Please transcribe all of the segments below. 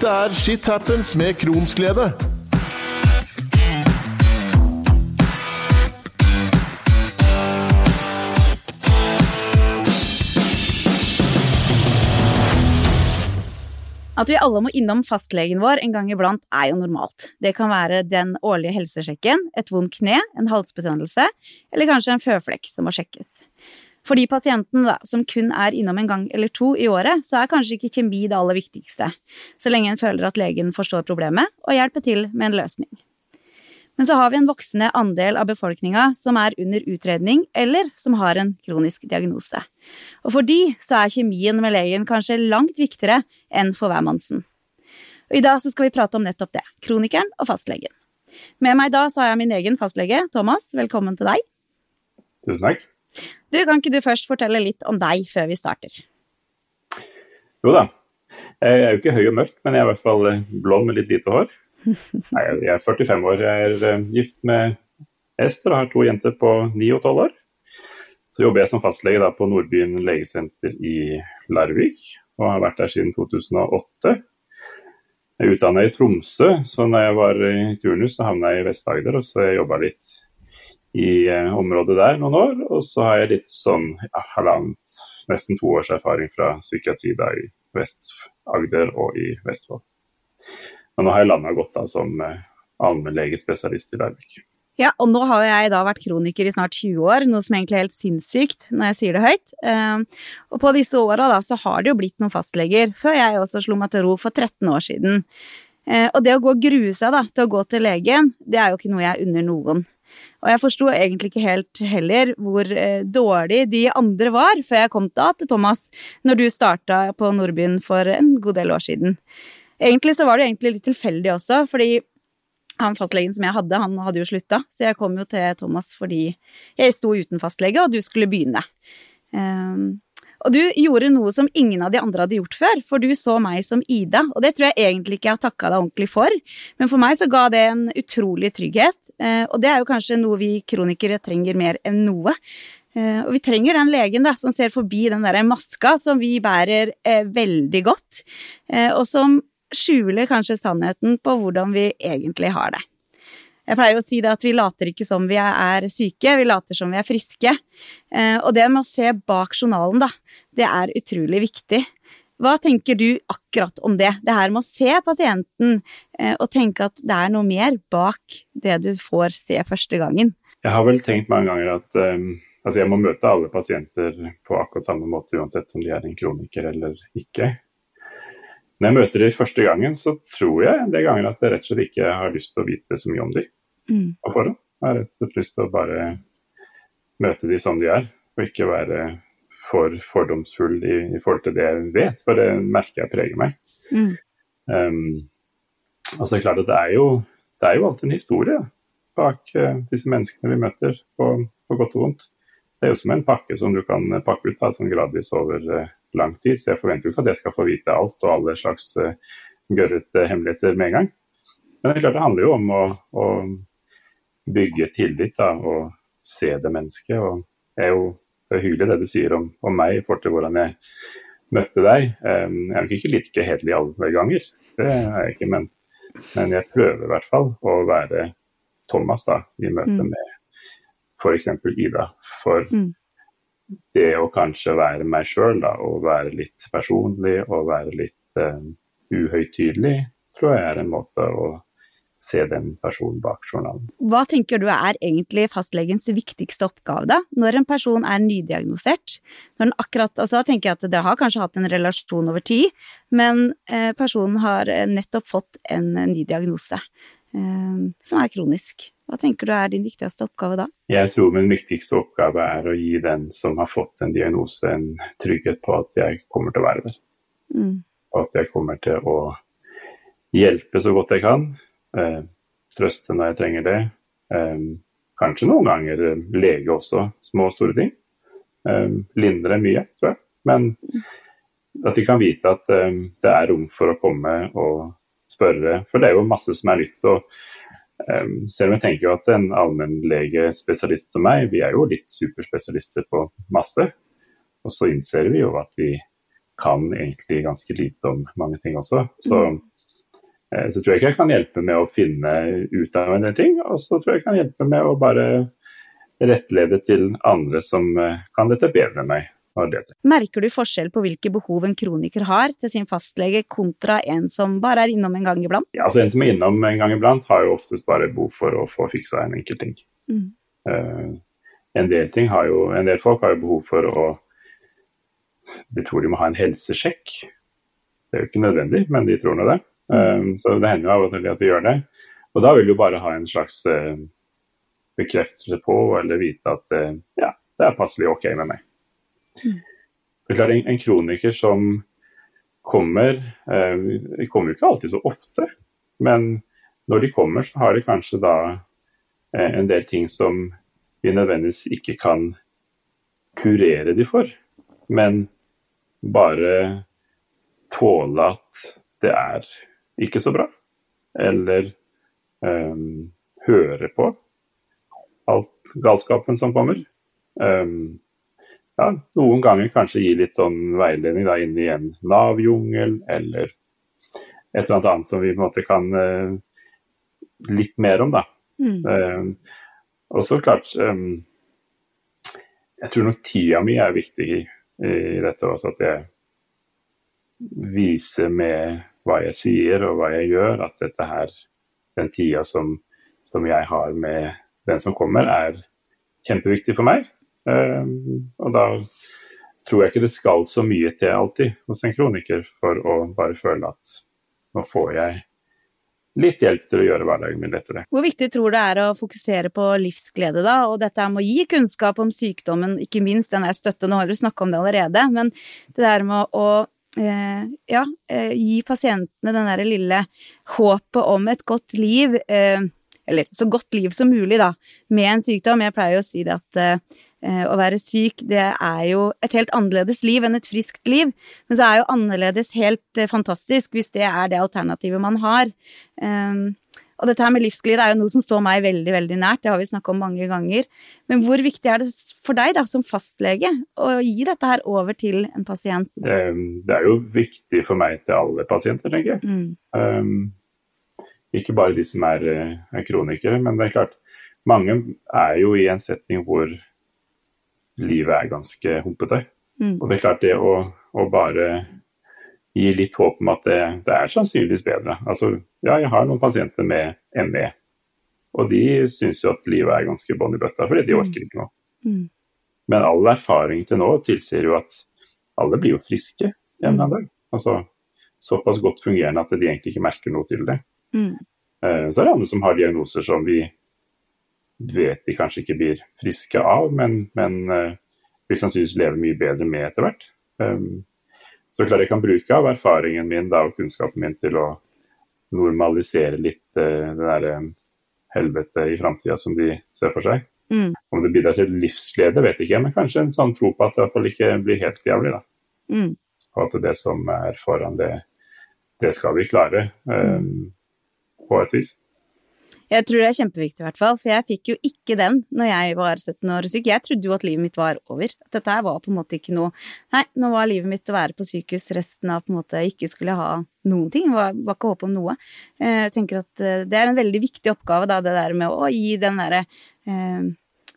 Dette er Shit Happens med Kronsglede. At vi alle må innom fastlegen vår en gang iblant er jo normalt. Det kan være den årlige helsesjekken, et vondt kne, en halsbetennelse, eller kanskje en føflekk som må sjekkes. For de pasientene da, som kun er innom en gang eller to i året, så er kanskje ikke kjemi det aller viktigste, så lenge en føler at legen forstår problemet og hjelper til med en løsning. Men så har vi en voksende andel av befolkninga som er under utredning, eller som har en kronisk diagnose. Og for de så er kjemien med legen kanskje langt viktigere enn for hvermannsen. Og I dag så skal vi prate om nettopp det, kronikeren og fastlegen. Med meg da så har jeg min egen fastlege, Thomas. Velkommen til deg. Tusen takk. Du, Kan ikke du først fortelle litt om deg før vi starter? Jo da. Jeg er jo ikke høy og mørk, men jeg er i hvert fall blond med litt lite hår. Nei, jeg er 45 år. Jeg er uh, gift med Ester og har to jenter på 9 og 12 år. Så jobber jeg som fastlege da, på Nordbyen legesenter i Larvik, og har vært der siden 2008. Jeg er utdanna i Tromsø, så når jeg var i turnus så havna jeg i Vest-Agder. Og så jobba litt i uh, området der noen år. Og så har jeg litt sånn ja, halvannet, nesten to års erfaring fra psykiatri da i Vest-Agder og i Vestfold. Men nå har jeg landa godt da som eh, allmennlegespesialist i Larvik. Ja, og nå har jeg da vært kroniker i snart 20 år, noe som egentlig er helt sinnssykt når jeg sier det høyt. Ehm, og på disse åra da, så har det jo blitt noen fastleger, før jeg også slo meg til ro for 13 år siden. Eh, og det å gå og grue seg da, til å gå til legen, det er jo ikke noe jeg unner noen. Og jeg forsto egentlig ikke helt heller hvor eh, dårlig de andre var, før jeg kom da til Thomas, når du starta på Nordbyen for en god del år siden. Egentlig så var det egentlig litt tilfeldig også, fordi han fastlegen som jeg hadde, han hadde jo slutta, så jeg kom jo til Thomas fordi jeg sto uten fastlege, og du skulle begynne. Um, og du gjorde noe som ingen av de andre hadde gjort før, for du så meg som Ida, og det tror jeg egentlig ikke jeg har takka deg ordentlig for, men for meg så ga det en utrolig trygghet, uh, og det er jo kanskje noe vi kronikere trenger mer enn noe. Uh, og vi trenger den legen da, som ser forbi den der maska som vi bærer uh, veldig godt, og som skjuler kanskje sannheten på hvordan vi egentlig har det. Jeg pleier å si det at vi later ikke som vi er syke, vi later som vi er friske. Eh, og det med å se bak journalen, da, det er utrolig viktig. Hva tenker du akkurat om det? Det her med å se pasienten eh, og tenke at det er noe mer bak det du får se første gangen. Jeg har vel tenkt mange ganger at um, altså jeg må møte alle pasienter på akkurat samme måte, uansett om de er en kroniker eller ikke. Når jeg møter dem første gangen, så tror jeg en del ganger at jeg rett og slett ikke har lyst til å vite så mye om dem mm. på det. Jeg har rett og slett lyst til å bare møte dem som de er, og ikke være for fordomsfull i, i forhold til det jeg vet, for det merker jeg preger meg. Mm. Um, og så er det klart at det er jo, det er jo alltid en historie bak uh, disse menneskene vi møter, på, på godt og vondt. Det er jo som en pakke som du kan pakke ut da, sånn gradvis over uh, lang tid, så jeg forventer jo ikke at jeg skal få vite alt og alle slags uh, gørrete hemmeligheter med en gang. Men det er klart det handler jo om å, å bygge tillit da, og se det mennesket. og Det er jo det er hyggelig det du sier om, om meg i forhold til hvordan jeg møtte deg. Jeg er nok ikke like hederlig alle ganger, det er jeg ikke, men, men, jeg prøver i hvert fall å være Thomas da, i møte mm. med f.eks. Ida. For mm det å kanskje være meg sjøl, og være litt personlig og være litt um, uhøytidelig, tror jeg er en måte å se den personen bak journalen. Hva tenker du er egentlig fastlegens viktigste oppgave, da? Når en person er nydiagnosert? Når den akkurat, altså da tenker jeg at Dere har kanskje hatt en relasjon over tid, men eh, personen har eh, nettopp fått en ny diagnose eh, som er kronisk. Hva tenker du er din viktigste oppgave da? Jeg tror min viktigste oppgave er å gi den som har fått en diagnose, en trygghet på at jeg kommer til å være der. Mm. Og at jeg kommer til å hjelpe så godt jeg kan. Eh, trøste når jeg trenger det. Eh, kanskje noen ganger lege også, små og store ting. Eh, lindre mye, tror jeg. Men at de kan vite at eh, det er rom for å komme og spørre. For det er jo masse som er nytt. og Um, selv om jeg tenker jo at en allmennlegespesialist som meg, vi er jo litt superspesialister på masse. Og så innser vi jo at vi kan egentlig ganske lite om mange ting også. Så mm. Eh, så tror jeg ikke jeg kan hjelpe med å finne ut av en del ting, og så tror jeg jeg kan hjelpe med å bare rettlede til andre som eh, kan dette bedre enn meg. Merker du forskjell på hvilke behov en kroniker har til sin fastlege, kontra en som bare er innom en gang iblant? Ja, altså En som er innom en gang iblant, har jo oftest bare behov for å få fiksa en enkelt ting. Mm. Uh, en, del ting har jo, en del folk har jo behov for å De tror de må ha en helsesjekk. Det er jo ikke nødvendig, men de tror nå det. Um, så det hender jo av at vi gjør det. Og da vil du bare ha en slags uh, bekreftelse på, eller vite at uh, ja, det er passelig ok med meg. Mm. Det er klart, en, en, kroniker som kommer uh, De kommer jo ikke alltid så ofte, men når de kommer, så har de kanskje da en del ting som vi nødvendigvis ikke kan kurere de for, men bare tåle at det er ikke så bra. Eller um, høre på alt galskapen som kommer. Um, ja, noen ganger kanskje gi litt sånn veiledning da, inn i en Nav-jungel, eller et eller annet annet som vi på en måte kan uh, litt mer om, da. Mm. Um, og så klart um, Jeg tror nok tida mi er viktig i, i dette også, at jeg viser med hva jeg sier og hva jeg gjør, at dette her, den tida som, som jeg har med den som kommer, er kjempeviktig for meg. Um, og da tror jeg ikke det skal så mye til alltid hos en kroniker for å bare føle at nå får jeg litt hjelp til å gjøre hverdagen min lettere. Hvor viktig tror du det er å fokusere på livsglede, da, og dette med å gi kunnskap om sykdommen, ikke minst den der støtten, nå har du snakka om det allerede, men det der med å eh, ja, eh, gi pasientene den derre lille håpet om et godt liv, eh, eller så godt liv som mulig, da, med en sykdom. Jeg pleier å si det at å være syk, det er jo et helt annerledes liv enn et friskt liv. Men så er jo annerledes helt fantastisk hvis det er det alternativet man har. Og dette her med livsglede er jo noe som står meg veldig veldig nært, det har vi snakka om mange ganger. Men hvor viktig er det for deg da, som fastlege å gi dette her over til en pasient? Det er jo viktig for meg til alle pasienter, tenker jeg. Mm. Um, ikke bare de som er, eh, er, kronikere, men det er klart mange er jo i en setting hvor livet er ganske humpete. Mm. Og det er klart det å, å bare gi litt håp om at det, det, er sannsynligvis bedre. Altså, ja, jeg har noen pasienter med ME, og de syns jo at livet er ganske bånn i bøtta, fordi de mm. orker ikke noe. Mm. Men all erfaring til nå tilsier jo at alle blir jo friske en eller annen dag. Altså såpass godt fungerende at de egentlig ikke merker noe til det. Mm. Uh, så er det andre som har diagnoser som vi vet de kanskje ikke blir friske av, men, men uh, vil sannsynligvis leve mye bedre med etter hvert. Um, så klart jeg kan bruke av erfaringen min da, og kunnskapen min til å normalisere litt uh, det derre um, helvete i framtida som de ser for seg. Mm. Om det bidrar til livsglede, vet jeg ikke, men kanskje en sånn tro på at det i hvert fall ikke blir helt jævlig. da. Mm. Og at det som er foran det, det skal vi klare um, på et vis. Jeg tror det er kjempeviktig, i hvert fall, for jeg fikk jo ikke den når jeg var 17 år syk. Jeg trodde jo at livet mitt var over. At dette her var på en måte ikke noe Nei, nå var livet mitt å være på sykehus resten av på en måte ikke skulle ha noen ting. Var, var ikke håp om noe. Eh, jeg tenker at eh, det er en veldig viktig oppgave, da, det der med å gi den derre eh,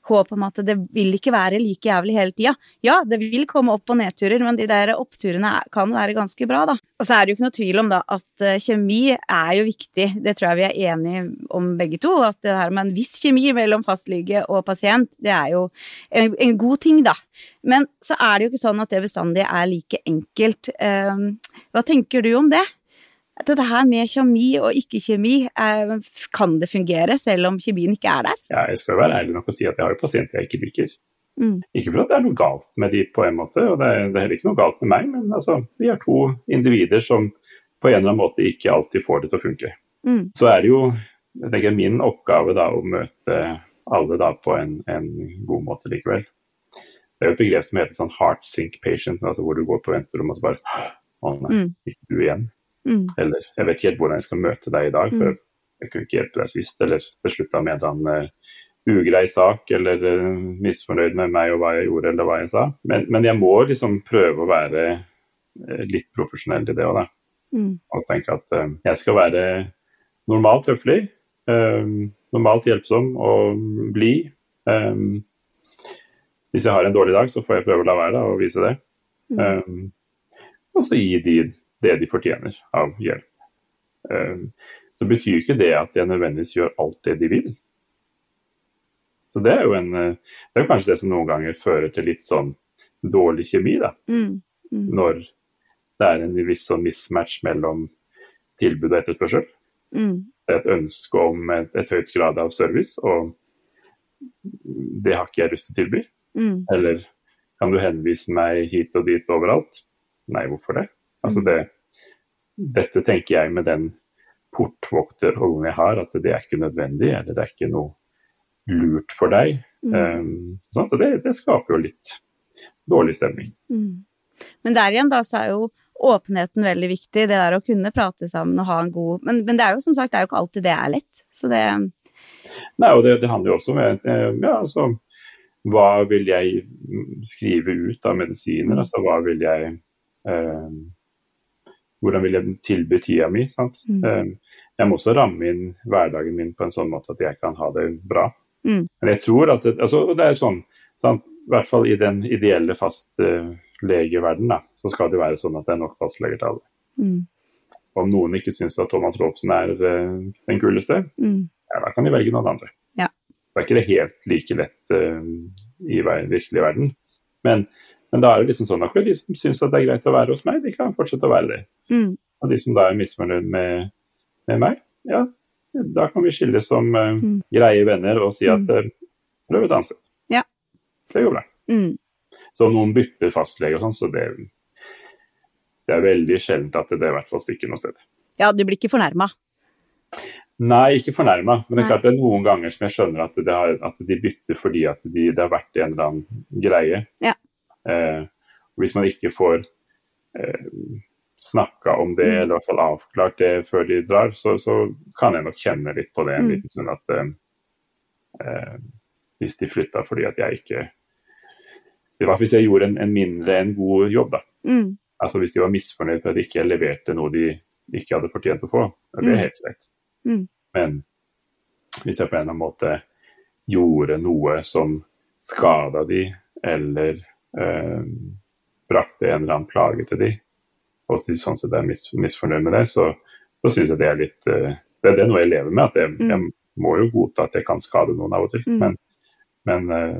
håp om at det vil ikke være like jævlig hele tida. Ja, det vil komme opp- og nedturer, men de der oppturene kan være ganske bra, da. Og så er det jo ikke noe tvil om da at uh, kjemi er jo viktig, det tror jeg vi er enige om begge to. At det her med en viss kjemi mellom fastlege og pasient, det er jo en, en god ting, da. Men så er det jo ikke sånn at det bestandig er like enkelt. Uh, hva tenker du om det? dette her med kjemi og ikke-kjemi, eh, kan det fungere selv om kjemien ikke er der? Ja, jeg skal være ærlig nok og si at jeg har jo pasienter jeg ikke liker. Mm. Ikke for at det er noe galt med de på en måte, og det er, det er heller ikke noe galt med meg, men altså, vi er to individer som på en eller annen måte ikke alltid får det til å funke. Mm. Så er det jo jeg tenker, min oppgave da å møte alle da på en, en god måte likevel. Det er jo et begrep som heter sånn heart sink patient, altså hvor du går på venterom og så bare Å nei, mm. ikke du igjen. Mm. Eller jeg vet ikke helt hvordan jeg skal møte deg i dag, for mm. jeg kunne ikke hjelpe deg sist. Eller til slutt da med en uh, ugrei sak, eller uh, misfornøyd med meg og hva jeg gjorde eller hva jeg sa. Men, men jeg må liksom prøve å være uh, litt profesjonell i det òg, da. Mm. Og tenke at uh, jeg skal være normalt høflig, um, normalt hjelpsom og blid. Um, hvis jeg har en dårlig dag, så får jeg prøve å la være og vise det. Eh, og så gi de det de fortjener av hjelp. Eh, så betyr ikke det at jeg nødvendigvis gjør alt det de vil. Så det er jo en, eh, det er kanskje det som noen ganger fører til litt sånn dårlig kjemi, da. Mm. Mm. Når det er en viss sånn mismatch mellom tilbud og etterspørsel. Mm. Et ønske om et, et høyt grad av service, og det har ikke jeg lyst til å tilby. Mm. Eller kan du henvise meg hit og dit overalt? Nei, hvorfor det? Altså Mm. det dette tenker jeg med den portvokterrollen jeg har, at det er ikke nødvendig, eller det er ikke noe lurt for deg. Mm. Um, og det, det skaper jo litt dårlig stemning. Mm. Men der igjen, da, så er jo åpenheten veldig viktig. Det der å kunne prate sammen og ha en god Men, men det er jo som sagt, det er jo ikke alltid det er lett. Så det Nei, og det, det handler jo også om eh, ja, altså, hva vil jeg skrive ut av medisiner? Altså hva vil jeg eh, Hvordan vil jeg tilby tida mi? Sant? Mm. Eh, jeg må også ramme inn hverdagen min på en sånn måte at jeg kan ha det bra. Mm. Men jeg tror at det, altså, det er sånn, sant? I hvert fall i den ideelle fastlegeverdenen, da, så skal det være sånn at det er nok fastleger til alle. mm. Om noen ikke syns at Thomas Robsen er uh, den kuleste, Mm. ja, da kan de velge noen andre. Ja. Det er ikke det helt like lett uh, i virkelig verden. Men, men da er det liksom sånn at de som syns det er greit å være hos meg, de kan fortsette å være det. Mm. Og de som da er misfornøyd med, med meg, ja, da kan vi skilles som eh, Mm. greie venner og si at uh, prøv et annet sted. Ja. Det går bra. Mm. Så noen bytter fastlege og sånn, så det, det er veldig sjeldent at det, i hvert fall stikker noe sted. Ja, du blir ikke fornærma. Nei, ikke fornærma, men det er klart det er noen ganger som jeg skjønner at, det har, at de bytter fordi at de, det har vært en eller annen greie. Ja. Eh, hvis man ikke får eh, snakka om det, Mm. eller i hvert fall avklart det før de drar, så, så kan jeg nok kjenne litt på det en Mm. liten stund at eh, eh, hvis de flytta fordi at jeg ikke Det var hvis jeg gjorde en, en mindre en god jobb, da. Mm. Altså Hvis de var misfornøyd for at jeg ikke leverte noe de ikke hadde fortjent å få, det er Mm. helt greit. Mm. Men hvis jeg på en eller annen måte gjorde noe som skada de, eller eh, brakte en eller annen plage til de, og de sånn sett er mis misfornøyd med det, så, så syns jeg det er litt eh, det, det er noe jeg lever med. at jeg, Mm. jeg må jo godta at jeg kan skade noen av og til. Mm. Men, men eh,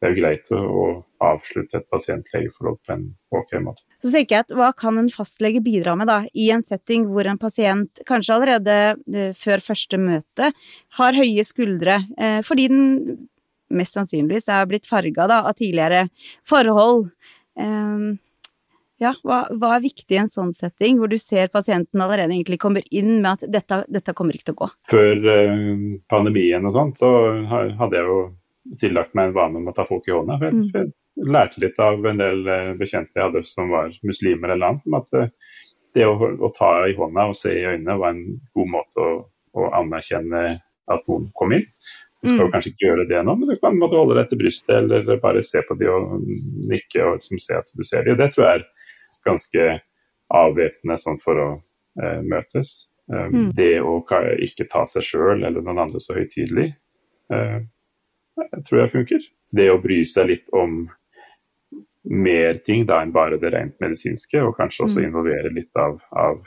det er jo greit å, å avslutte et pasientlegeforhold på en ok måte. Så tenker jeg at hva kan en fastlege bidra med da, i en setting hvor en pasient kanskje allerede eh, før første møte har høye skuldre, eh, fordi den mest sannsynligvis er blitt farga av tidligere forhold. Eh, ja, hva, hva er viktig i en sånn setting, hvor du ser pasienten allerede egentlig kommer inn med at dette, dette kommer ikke til å gå? Før eh, pandemien og sånt, så hadde jeg jo tillagt meg en vane om å ta folk i hånda. For jeg, Mm. for jeg lærte litt av en del eh, bekjente jeg hadde som var muslimer eller annet, om at eh, det å, å ta i hånda og se i øynene var en god måte å, å anerkjenne at noen kom inn. Du skal jo Mm. kanskje ikke gjøre det nå, men du kan måtte holde deg til brystet eller bare se på de og nikke og liksom se at du ser de. Det tror jeg er ganske avvæpnende sånn for å eh, møtes. Eh, Mm. Det å ikke ta seg sjøl eller noen andre så høytidelig, eh, jeg tror jeg funker. Det å bry seg litt om mer ting da enn bare det rent medisinske, og kanskje også Mm. involvere litt av, av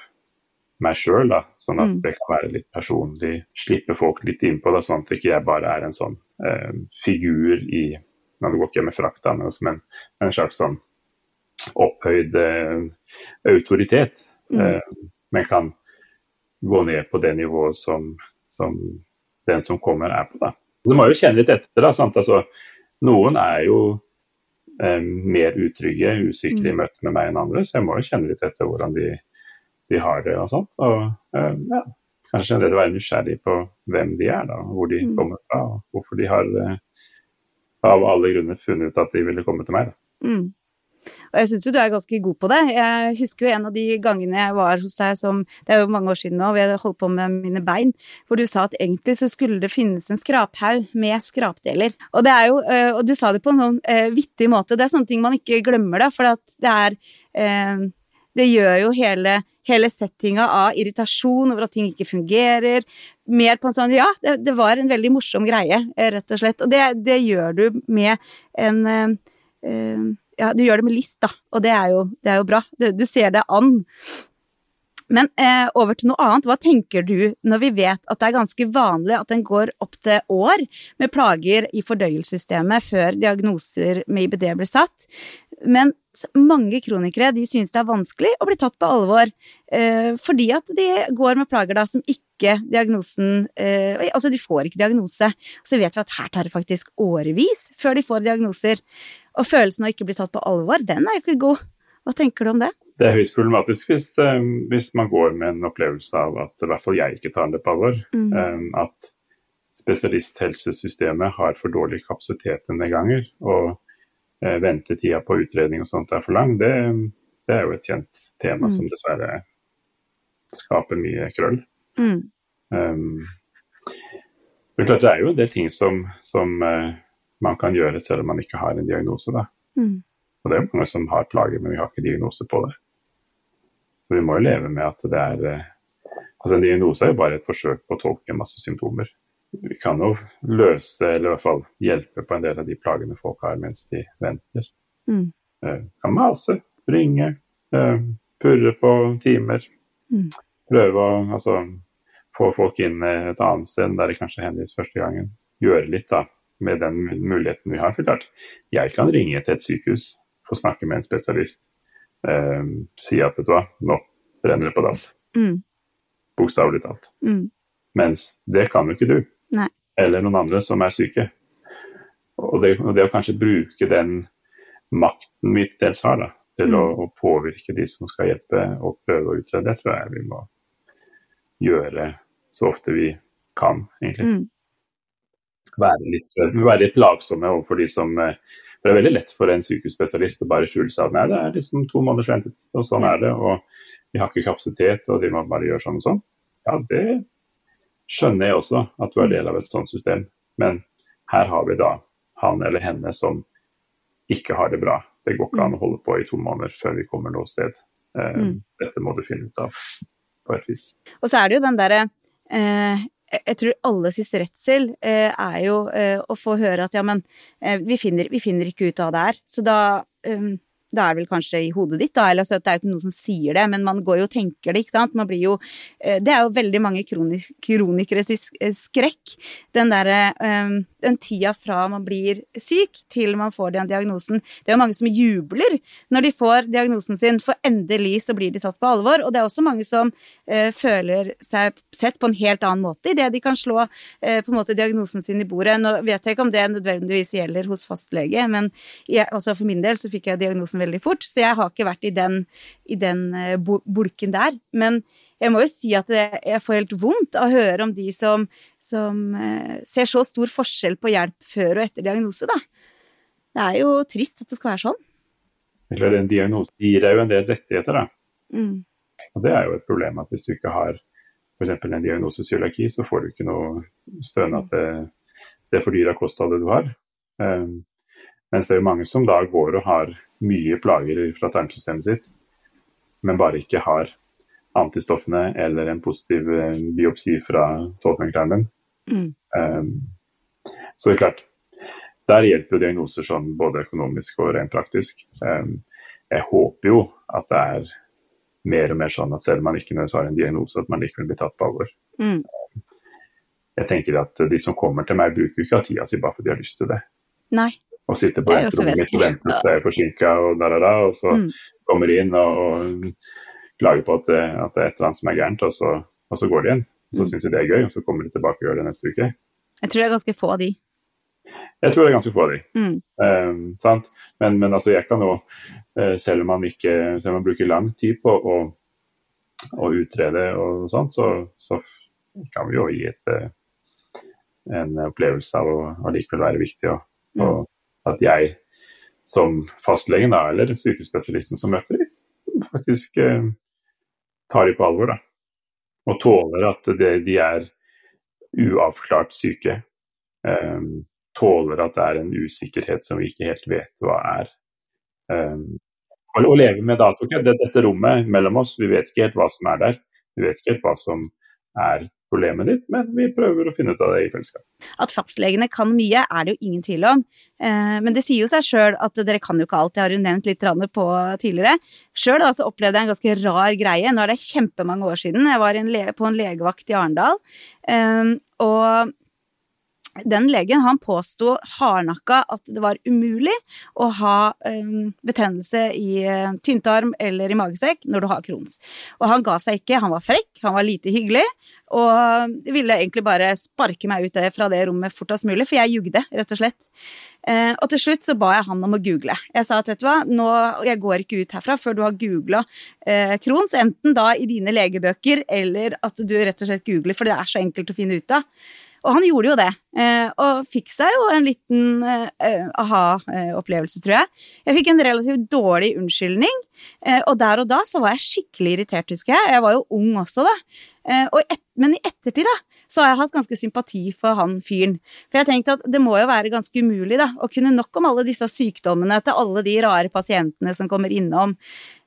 meg sjøl, sånn at Mm. det kan være litt personlig. Slippe folk litt innpå da, sånn at ikke jeg bare er en sånn eh, figur i Nå går ikke jeg med frakta, da, men altså, men en slags sånn opphøyd eh, autoritet. Mm. Eh, men kan gå ned på det nivået som, som den som kommer, er på. da. Du må jo kjenne litt etter. da, sant? Altså, noen er jo eh, mer utrygge, usikre i Mm. møte med meg enn andre, så jeg må jo kjenne litt etter hvordan de, de har det og sånt. Og eh, ja, kanskje generelt være nysgjerrig på hvem de er, da, hvor de Mm. kommer fra, og hvorfor de har eh, av alle grunner funnet ut at de ville komme til meg. da. Mm. Og jeg syns jo du er ganske god på det. Jeg husker jo en av de gangene jeg var hos deg som Det er jo mange år siden nå, vi hadde holdt på med mine bein, hvor du sa at egentlig så skulle det finnes en skraphaug med skrapdeler. Og det er jo eh, Og du sa det på en sånn eh, vittig måte. Det er sånne ting man ikke glemmer, da, for det er eh, det gjør jo hele, hele settinga av irritasjon over at ting ikke fungerer, mer på en sånn Ja, det, det var en veldig morsom greie, rett og slett. Og det, det gjør du med en uh, Ja, du gjør det med list, da, og det er jo, det er jo bra. Du, du ser det an. Men eh, over til noe annet. Hva tenker du når vi vet at det er ganske vanlig at en går opp til år med plager i fordøyelsessystemet før diagnoser med IBD blir satt? Men mange kronikere de synes det er vanskelig å bli tatt på alvor, eh, fordi at de går med plager da som ikke diagnosen eh, Altså, de får ikke diagnose. Så vet vi at her tar det faktisk årevis før de får diagnoser. Og følelsen av ikke bli tatt på alvor, den er jo ikke god. Hva tenker du om det? Det er høyst problematisk hvis, eh, hvis, man går med en opplevelse av at i hvert fall jeg ikke tar det på alvor. Mm. Um, at spesialisthelsesystemet har for dårlig kapasitet denne ganger. Og uh, ventetida på utredning og sånt er for lang. Det, det er jo et kjent tema mm. som dessverre skaper mye krøll. Mm. Um, det er jo en del ting som, som uh, man kan gjøre selv om man ikke har en diagnose. da. Mm. Og det er mange som har plager, men vi har ikke diagnose på det. Så vi må jo leve med at det er eh, Altså en diagnose er jo bare et forsøk på å tolke masse symptomer. Vi kan jo løse, eller i hvert fall hjelpe på en del av de plagene folk har mens de venter. Mm. Eh, kan mase, ringe, eh, purre på timer. Mm. Prøve å altså, få folk inn et annet sted der de kanskje henvises første gangen. Gjøre litt da, med den muligheten vi har. For klart, jeg kan ringe til et sykehus, få snakke med en spesialist eh, si at vet du hva, nå brenner det på dass. Mm. Bokstavelig talt. Mm. Mens det kan jo ikke du. Nei. Eller noen andre som er syke. Og det, og det å kanskje bruke den makten vi til dels har, da, til mm. å, å, påvirke de som skal hjelpe og prøve å utrede, det tror jeg vi må gjøre så ofte vi kan, egentlig. Være, litt, være litt lagsomme overfor de som for det er veldig lett for en sykehusspesialist å bare skjule seg nei, det er liksom to måneders ventetid, og sånn er det. Og vi har ikke kapasitet, og de må bare gjøre sånn og sånn. Ja, det skjønner jeg også, at du er del av et sånt system. Men her har vi da han eller henne som ikke har det bra. Det går ikke an å holde på i to måneder før vi kommer noe sted. Eh, mm. Dette må du finne ut av på et vis. Og så er det jo den derre eh, jeg tror alle alles redsel eh, er jo eh, å få høre at ja, men eh, vi, finner, vi, finner, ikke ut av det her. Så da um, da er det vel kanskje i hodet ditt, da. Eller altså, det er jo ikke noen som sier det, men man går jo og tenker det, ikke sant. Man blir jo eh, Det er jo veldig mange kronik kronikeres eh, skrekk. Den derre um, Den tida fra man blir syk til man får den diagnosen. Det er jo mange som jubler når de får diagnosen sin, for endelig så blir de tatt på alvor. Og det er også mange som eh, føler seg sett på en helt annen måte idet de kan slå eh, på en måte diagnosen sin i bordet. Nå vet jeg ikke om det nødvendigvis gjelder hos fastlege, men jeg, altså for min del så fikk jeg diagnosen veldig fort, så jeg har ikke vært i den, i den eh, bulken der. Men jeg må jo si at jeg får helt vondt av å høre om de som, som eh, ser så stor forskjell på hjelp før og etter diagnose, da. Det er jo trist at det skal være sånn. En diagnose gir deg jo en del rettigheter, da. Mm. Og det er jo et problem at hvis du ikke har f.eks. en diagnose cøliaki, så får du ikke noe stønad til det fordyra kostholdet du har. Um, mens det er jo mange som da går og har mye plager fra tarmsystemet sitt, men bare ikke har antistoffene eller en positiv eh, biopsi fra tolvfingertarmen. Mm. Um, så det er klart, der hjelper jo diagnoser sånn både økonomisk og rent praktisk. Um, jeg håper jo at det er mer og mer sånn at selv om man ikke nødvendigvis har en diagnose, at man likevel blir tatt på alvor. Mm. Jeg tenker at de som kommer til meg, bruker jo ikke av tida si bare fordi de har lyst til det. Nei og sitter på et rom mitt og venter er forsinka, og, da, da, da, og så mm. kommer de inn og, og klager på at det, at det, er et eller annet som er gærent, og så, og så går de igjen. Så mm. syns de det er gøy, og så kommer de tilbake og gjør det neste uke. Jeg tror det er ganske få av de. Jeg tror det er ganske få av de. Mm. Um, men, men, altså, jeg kan jo, uh, selv om man ikke selv om man bruker lang tid på å, å utrede og sånt, så, så, kan vi jo gi et, uh, en opplevelse av å allikevel være viktig og, mm. og at jeg som fastlegen da, eller sykehusspesialisten som møter faktisk eh, tar de på alvor. da. Og tåler at det, de er uavklart syke. Um, tåler at det er en usikkerhet som vi ikke helt vet hva er. Um, å leve med da, Toke. Dette rommet mellom oss, vi vet ikke helt hva som er der. Vi vet ikke helt hva som er problemet ditt, men vi prøver å finne ut av det i fellesskap. At fastlegene kan mye, er det jo ingen tvil om. Eh, men det sier jo seg sjøl at dere kan jo ikke alt, det har hun nevnt litt på tidligere. Sjøl opplevde jeg en ganske rar greie. Nå er det kjempemange år siden. Jeg var på en legevakt i Arendal. Eh, og den legen han påsto hardnakka at det var umulig å ha um, betennelse i uh, tynntarm eller i magesekk når du har Crohns. Og han ga seg ikke, han var frekk, han var lite hyggelig, og ville egentlig bare sparke meg ut fra det rommet fortest mulig, for jeg jugde, rett og slett. Uh, og til slutt så ba jeg han om å google. Jeg sa at vet du hva, nå, jeg går ikke ut herfra før du har googla uh, Crohns, enten da i dine legebøker eller at du rett og slett googler, for det er så enkelt å finne ut av. Og han gjorde jo det, eh, og fikk seg jo en liten eh, aha-opplevelse, tror jeg. Jeg fikk en relativt dårlig unnskyldning, eh, og der og da så var jeg skikkelig irritert, husker jeg. Jeg var jo ung også, da. Et, men i ettertid, da, så har jeg hatt ganske sympati for han fyren. For jeg tenkte at det må jo være ganske umulig, da, å kunne nok om alle disse sykdommene til alle de rare pasientene som kommer innom.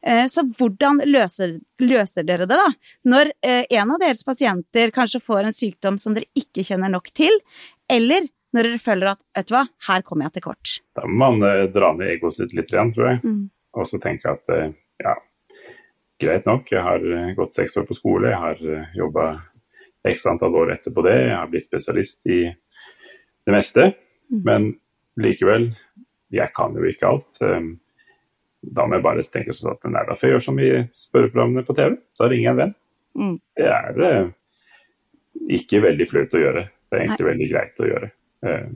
Eh, så hvordan løser, løser, dere det, da? Når eh, en av deres pasienter kanskje får en sykdom som dere ikke kjenner nok til, eller når dere føler at vet du hva, her kommer jeg til kort? Da må man eh, dra ned egoet sitt litt igjen, tror jeg. Mm. Og så tenke at ja, greit nok, jeg har gått seks år på skole, jeg har jobba x antall år etterpå det, jeg har blitt spesialist i det meste. Mm. Men likevel, jeg kan jo ikke alt da må jeg bare tenke sånn at nei, da får jeg gjøre som i spørreprogrammene på TV. Da ringer jeg en venn. Mm. Det er eh, ikke veldig flaut å gjøre. Det er egentlig nei. veldig greit å gjøre. Eh,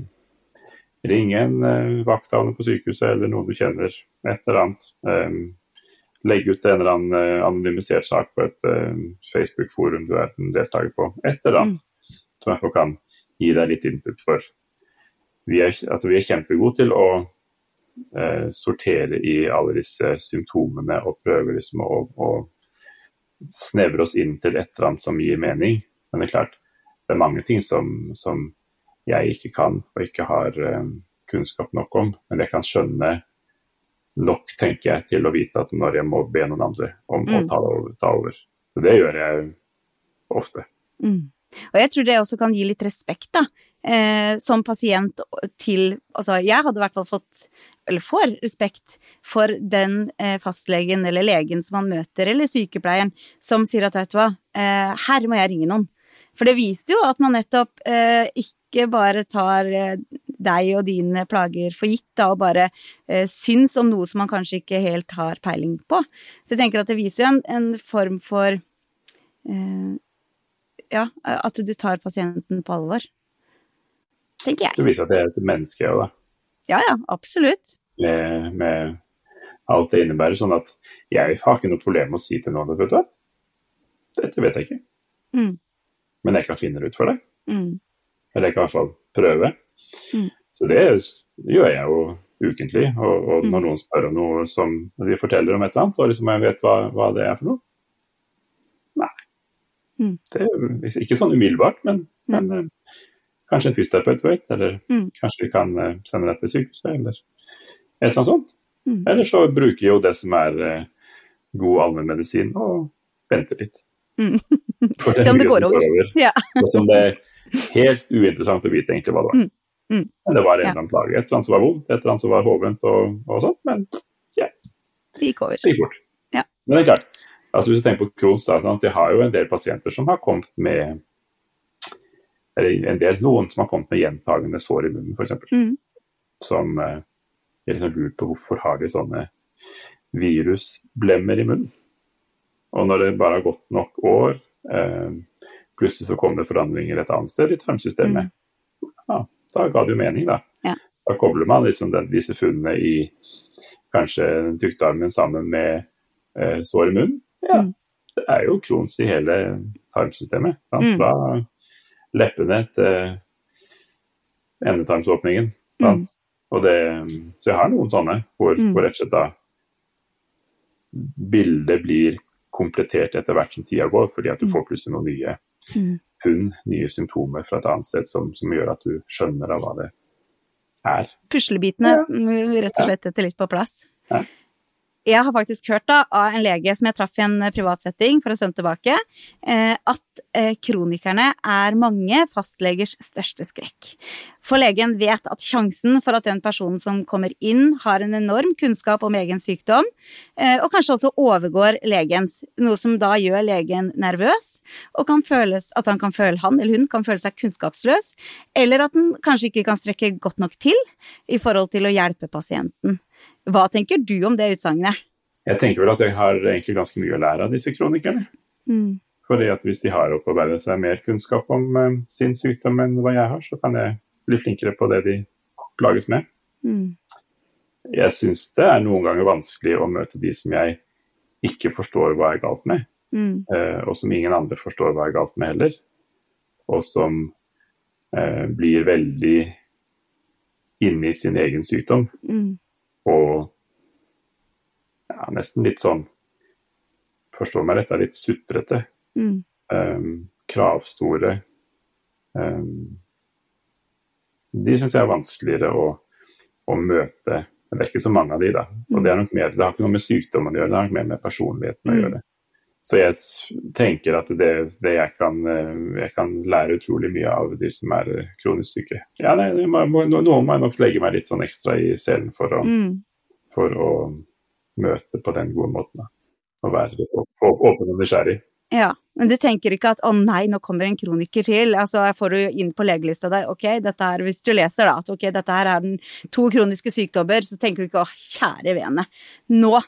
ring en eh, vakthavende på sykehuset eller noen du kjenner, et eller annet. Eh, legg ut en eller annen eh, anonymisert sak på et eh, Facebook-forum du er en deltaker på. Et eller annet mm. som jeg kan gi deg litt input for. Vi er, altså, vi er kjempegode til å eh, sortere i alle disse symptomene og prøve liksom å, å, snevre oss inn til et eller annet som gir mening. Men det er klart, det er mange ting som, som jeg ikke kan og ikke har eh, kunnskap nok om. Men jeg kan skjønne nok, tenker jeg, til å vite at når jeg må be noen andre om mm. å ta over, ta over. Så det gjør jeg ofte. Mm. Og jeg tror det også kan gi litt respekt, da. Eh, som pasient til Altså, jeg hadde i hvert fall fått, eller får, respekt for den eh, fastlegen eller legen som man møter, eller sykepleieren, som sier at vet du hva, eh, her må jeg ringe noen. For det viser jo at man nettopp eh, ikke bare tar eh, deg og dine plager for gitt, da, og bare eh, syns om noe som man kanskje ikke helt har peiling på. Så jeg tenker at det viser jo en, en form for ja, at du tar pasienten på alvor. Tenker jeg. Det viser at det er et menneske òg, da. Ja ja, absolutt. Med, med, alt det innebærer. Sånn at jeg har ikke noe problem med å si til noen at vet du hva, dette vet jeg ikke. Mm. Men jeg kan finne det ut for deg. Mm. Eller jeg kan i hvert fall prøve. Mm. Så det gjør jeg jo ukentlig. Og, og når mm. noen spør om noe som de forteller om et eller annet, og liksom jeg vet hva, hva det er for noe, Mm. Det er ikke sånn umiddelbart, men, men uh, kanskje en fysioterapeut vet, eller mm. kanskje vi kan uh, sende deg til sykehuset, eller et eller annet sånt. Mm. Eller så bruker jo det som er uh, god allmennmedisin, og venter litt. Mm. Se om det går over. over. Ja. og som det er helt uinteressant å vite egentlig hva det var. Mm. Mm. Men det var en eller annen plage. Et eller annet som var vondt, et eller annet som var hovent og, og sånt. Men ja. Det gikk over. Det gikk bort. Ja. Men det er klart, Altså Hvis du tenker på Crohns, sånn, de har jo en del pasienter som har kommet med eller en del, noen som har kommet med gjentagende sår i munnen, f.eks. Mm. Som eh, liksom lurt på hvorfor har de sånne virusblemmer i munnen. Og når det bare har gått nok år, eh, plutselig så kommer det forandringer et annet sted i tarmsystemet, mm. ja, da ga det jo mening, da. Ja. Da kobler man liksom den, disse funnene i kanskje tykktarmen sammen med eh, sår i munnen, ja, mm. det er jo Crohns i hele tarmsystemet. Mm. Fra leppene til endetarmsåpningen. Mm. Det, så jeg har noen sånne hvor, mm. hvor rett og slett da bildet blir komplettert etter hvert som tida går, fordi at du mm. får plutselig noen nye mm. funn, nye symptomer fra et annet sted som, som gjør at du skjønner av hva det er. Puslebitene ja. rett og slett etter litt på plass. Ja. Jeg har faktisk hørt da, av en lege som jeg traff i en privatsetting for en stund tilbake, eh, at eh, kronikerne er mange fastlegers største skrekk. For legen vet at sjansen for at den personen som kommer inn, har en enorm kunnskap om egen sykdom, eh, og kanskje også overgår legens, noe som da gjør legen nervøs, og føles, at han føle han eller hun kan føle seg kunnskapsløs, eller at den kanskje ikke kan strekke godt nok til i forhold til å hjelpe pasienten. Hva tenker du om det utsagnet? Jeg tenker vel at jeg har egentlig ganske mye å lære av disse kronikerne. Mm. Fordi at hvis de har opparbeidet seg mer kunnskap om uh, sin sykdom enn hva jeg har, så kan jeg bli flinkere på det de plages med. Mm. Jeg syns det er noen ganger vanskelig å møte de som jeg ikke forstår hva er galt med, Mm. uh, og som ingen andre forstår hva er galt med heller. Og som uh, blir veldig inne i sin egen sykdom. Mm. Og ja, nesten litt sånn Forstå meg rett, er litt sutrete. Mm. Um, kravstore. Um, de syns jeg er vanskeligere å, å møte. Men det er ikke så mange av de, da. Og det, er nok mer, det har ikke noe med sykdommen å gjøre, det har nok mer med personligheten å Mm. gjøre. Så jeg tenker at det, det jeg, kan, eh, jeg kan lære utrolig mye av de som er eh, kronisk syke. Ja, nei, må, noen må jeg nok legge meg litt sånn ekstra i selen for å, Mm. for å møte på den gode måten. Å Og være åpen og nysgjerrig. Ja, men du tenker ikke at 'å nei, nå kommer en kroniker til'. Altså, jeg får du inn på legelista der, ok, dette her, hvis du leser da, at ok, dette her er den to kroniske sykdommer, så tenker du ikke 'å, kjære vene', nå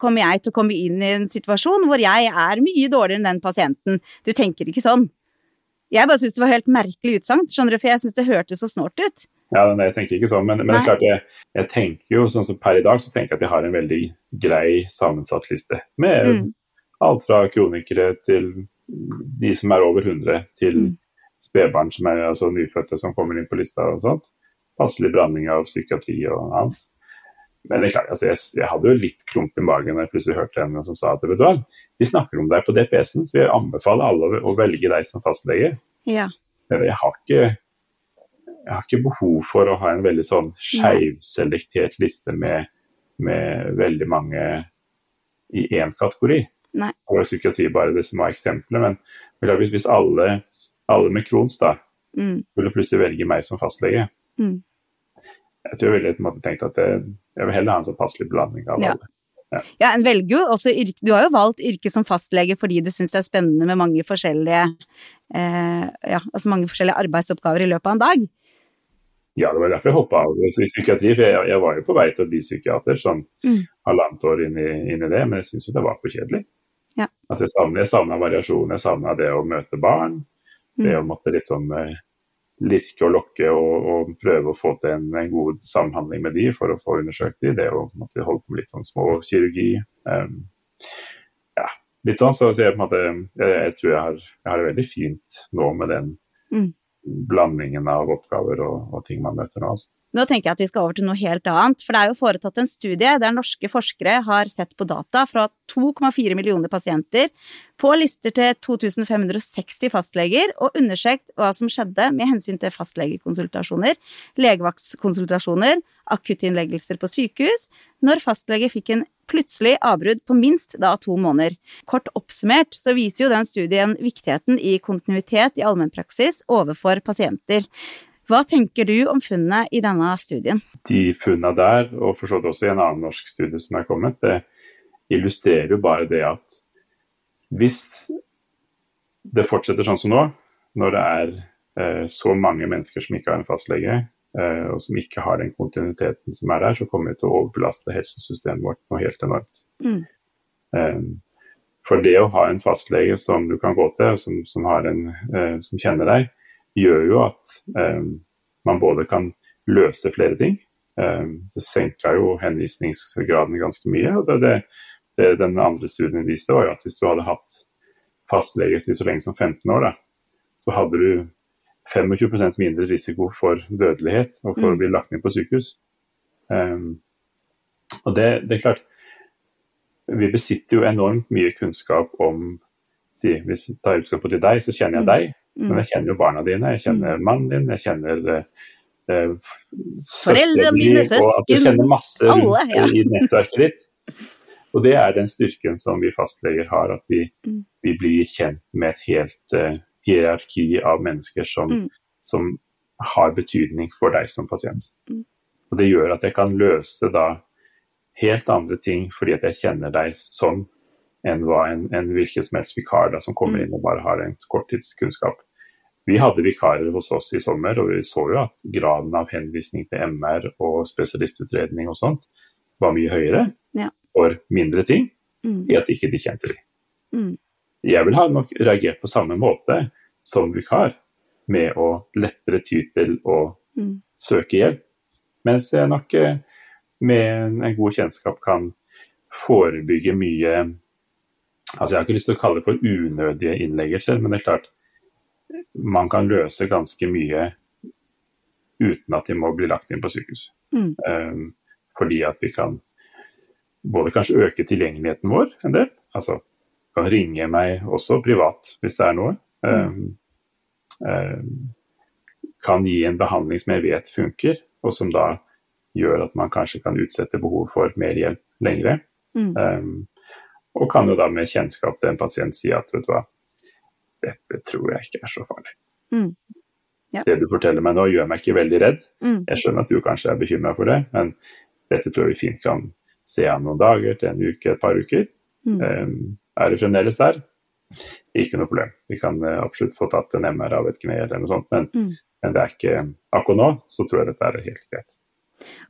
kommer jeg til å komme inn i en situasjon hvor jeg er mye dårligere enn den pasienten. Du tenker ikke sånn. Jeg bare syns det var helt merkelig utsagn, skjønner du, for jeg syns det hørtes så snålt ut. Ja, nei, jeg tenker ikke sånn, men, men det er klart jeg, jeg tenker jo sånn som per i dag, så tenker jeg at jeg har en veldig grei sammensatt liste. Med Mm. alt fra kronikere til de som er over 100, til Mm. spedbarn som er altså nyfødte som kommer inn på lista og sånt. Passelig blanding av psykiatri og annet. Men det er klart, altså jeg, jeg hadde jo litt klump i magen da jeg plutselig hørte en som sa at vet du hva, de snakker om deg på DPS-en, så jeg anbefaler alle å, å velge deg som fastlege. Ja. Jeg har ikke jeg har ikke behov for å ha en veldig sånn skeivselektert liste med, med veldig mange i én kategori. Nei. Og psykiatri bare det som var eksempelet, men hvis, alle, alle med Crohns da Mm. ville plutselig velge meg som fastlege Mm. Jeg tror jeg ville på en måte tenkt at jeg, jeg vil heller ha en så passelig blanding av Ja. alle. Ja, en velger jo også yrke Du har jo valgt yrke som fastlege fordi du syns det er spennende med mange forskjellige eh, Ja, altså mange forskjellige arbeidsoppgaver i løpet av en dag. Ja, det var derfor jeg hoppa av i psykiatri, for jeg, jeg var jo på vei til å bli psykiater sånn Mm. halvannet år inn i, inn i det, men jeg syns jo det var for kjedelig. Ja. Altså jeg savna, variasjon, jeg savna det å møte barn. Det Mm. å måtte liksom eh, lirke og lokke og, og prøve å få til en, en god samhandling med de for å få undersøkt de. Det er å måtte holde på med litt sånn små kirurgi. Um, ja, litt sånn. Så, så jeg, på en måte, jeg, jeg tror jeg har, jeg har det veldig fint nå med den Mm. blandingen av oppgaver og, og ting man møter nå. Altså. Nå tenker jeg at vi skal over til noe helt annet, for det er jo foretatt en studie der norske forskere har sett på data fra 2,4 millioner pasienter på lister til 2560 fastleger, og undersøkt hva som skjedde med hensyn til fastlegekonsultasjoner, legevaktskonsultasjoner, akuttinnleggelser på sykehus, når fastlege fikk en plutselig avbrudd på minst da to måneder. Kort oppsummert så viser jo den studien viktigheten i kontinuitet i allmennpraksis overfor pasienter. Hva tenker du om funnene i denne studien? De funnene der, og for så vidt også i en annen norsk studie som er kommet, det illustrerer jo bare det at hvis det fortsetter sånn som nå, når det er eh, så mange mennesker som ikke har en fastlege, eh, og som ikke har den kontinuiteten som er der, så kommer vi til å overbelaste helsesystemet vårt noe helt enormt. Mm. Eh, for det å ha en fastlege som du kan gå til, og som, som, har en, eh, som kjenner deg, gjør jo at eh, man både kan løse flere ting. Eh, det senka jo henvisningsgraden ganske mye. og det, det, det den andre studien viste, var jo at hvis du hadde hatt fastlege i så lenge som 15 år, da, så hadde du 25% mindre risiko for dødelighet og for å Mm. bli lagt inn på sykehus. Um, og det, det er klart Vi besitter jo enormt mye kunnskap om si, Hvis jeg tar utgangspunkt i deg, så kjenner jeg Mm. deg. Mm. Men jeg kjenner jo barna dine, jeg kjenner mannen din, jeg kjenner eh, eh, f- søsteren din, og, altså, Jeg kjenner masse rundt alle, ja. i nettverket ditt. Og det er den styrken som vi fastleger har, at vi, Mm. vi blir kjent med et helt uh, hierarki av mennesker som, Mm. som har betydning for deg som pasient. Mm. Og det gjør at jeg kan løse da helt andre ting fordi at jeg kjenner deg sånn, enn hva en, en hvilken som helst vikar da, som kommer Mm. inn og bare har en korttidskunnskap. Vi hadde vikarer hos oss i sommer, og vi så jo at graden av henvisning til MR og spesialistutredning og sånt var mye høyere Ja. for mindre ting, Mm. i at ikke de kjente de. Mm. Jeg vil ha nok reagert på samme måte som vikar, med å lettere ty til å Mm. søke hjelp. Mens jeg nok eh, med en- en god kjennskap kan forebygge mye Altså Jeg har ikke lyst til å kalle det for unødige innleggelser, men det er klart man kan løse ganske mye uten at de må bli lagt inn på sykehus. Mm. Um, fordi at vi kan både kanskje øke tilgjengeligheten vår en del. Altså kan ringe meg også privat hvis det er noe. Um, um, kan gi en behandling som jeg vet funker, og som da gjør at man kanskje kan utsette behov for mer hjelp lengre. Mm. Og kan jo da med kjennskap til en pasient si at vet du hva, dette tror jeg ikke er så farlig. Mm. Ja. Det du forteller meg nå gjør meg ikke veldig redd. Mm. Jeg skjønner at du kanskje er bekymra for det, men dette tror jeg vi fint kan se an noen dager til en uke, et par uker. Mm. Um, er det fremdeles der? Ikke noe problem. Vi kan eh, absolutt få tatt en MR av et kne eller noe sånt, men, Mm. men det er ikke akkurat nå, så tror jeg dette er helt greit.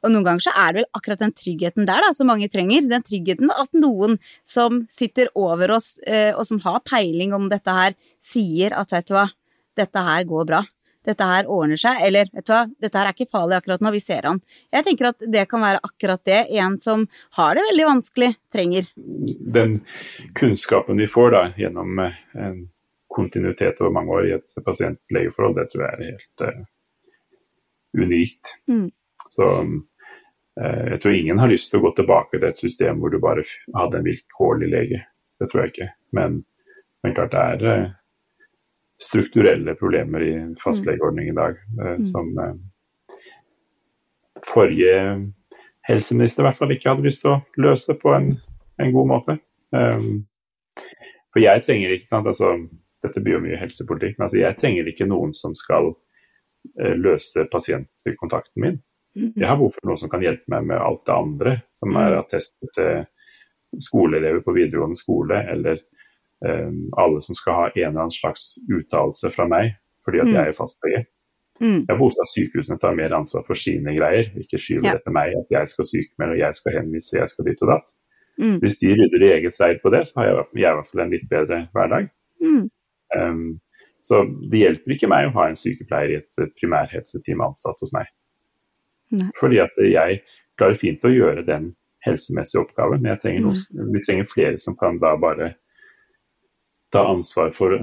Og noen ganger så er det vel akkurat den tryggheten der da, som mange trenger. Den tryggheten at noen som sitter over oss, eh, og som har peiling om dette her, sier at vet du hva, dette her går bra. Dette her ordner seg, eller vet du hva, dette her er ikke farlig akkurat nå, vi ser han. Jeg tenker at det kan være akkurat det en som har det veldig vanskelig, trenger. Den kunnskapen vi får da gjennom eh, en kontinuitet over mange år i et pasient-legeforhold, det tror jeg er helt uh, unikt. Mm. Så eh, jeg tror ingen har lyst til å gå tilbake til et system hvor du bare hadde en vilkårlig lege. Det tror jeg ikke. Men, men klart det er eh, strukturelle problemer i fastlegeordningen i dag eh, Mm. som forrige helseminister i hvert fall ikke hadde lyst til å løse på en, en god måte. Um, for jeg trenger ikke sant, altså, Dette blir jo mye helsepolitikk, men altså, jeg trenger ikke noen som skal uh, løse pasientkontakten min. Jeg har behov for noen som kan hjelpe meg med alt det andre, som er attester til skoleelever på videregående skole, eller um, alle som skal ha en eller annen slags uttalelse fra meg fordi at Mm. jeg er fastlege. Mm. Jeg har behov for at sykehusene tar mer ansvar for sine greier, ikke skyver Ja. det til meg at jeg skal sykemelde, og jeg skal henvise, jeg skal dit og datt. Mm. Hvis de rydder i eget reir på det, så har jeg, i hvert fall- jeg i hvert fall en litt bedre hverdag. Mm. Um, så det hjelper ikke meg å ha en sykepleier i et primærhelseteam ansatt hos meg. Nei. Fordi at jeg klarer fint å gjøre den helsemessige oppgaven, men trenger noen, Mm. vi trenger flere som kan da bare ta ansvar for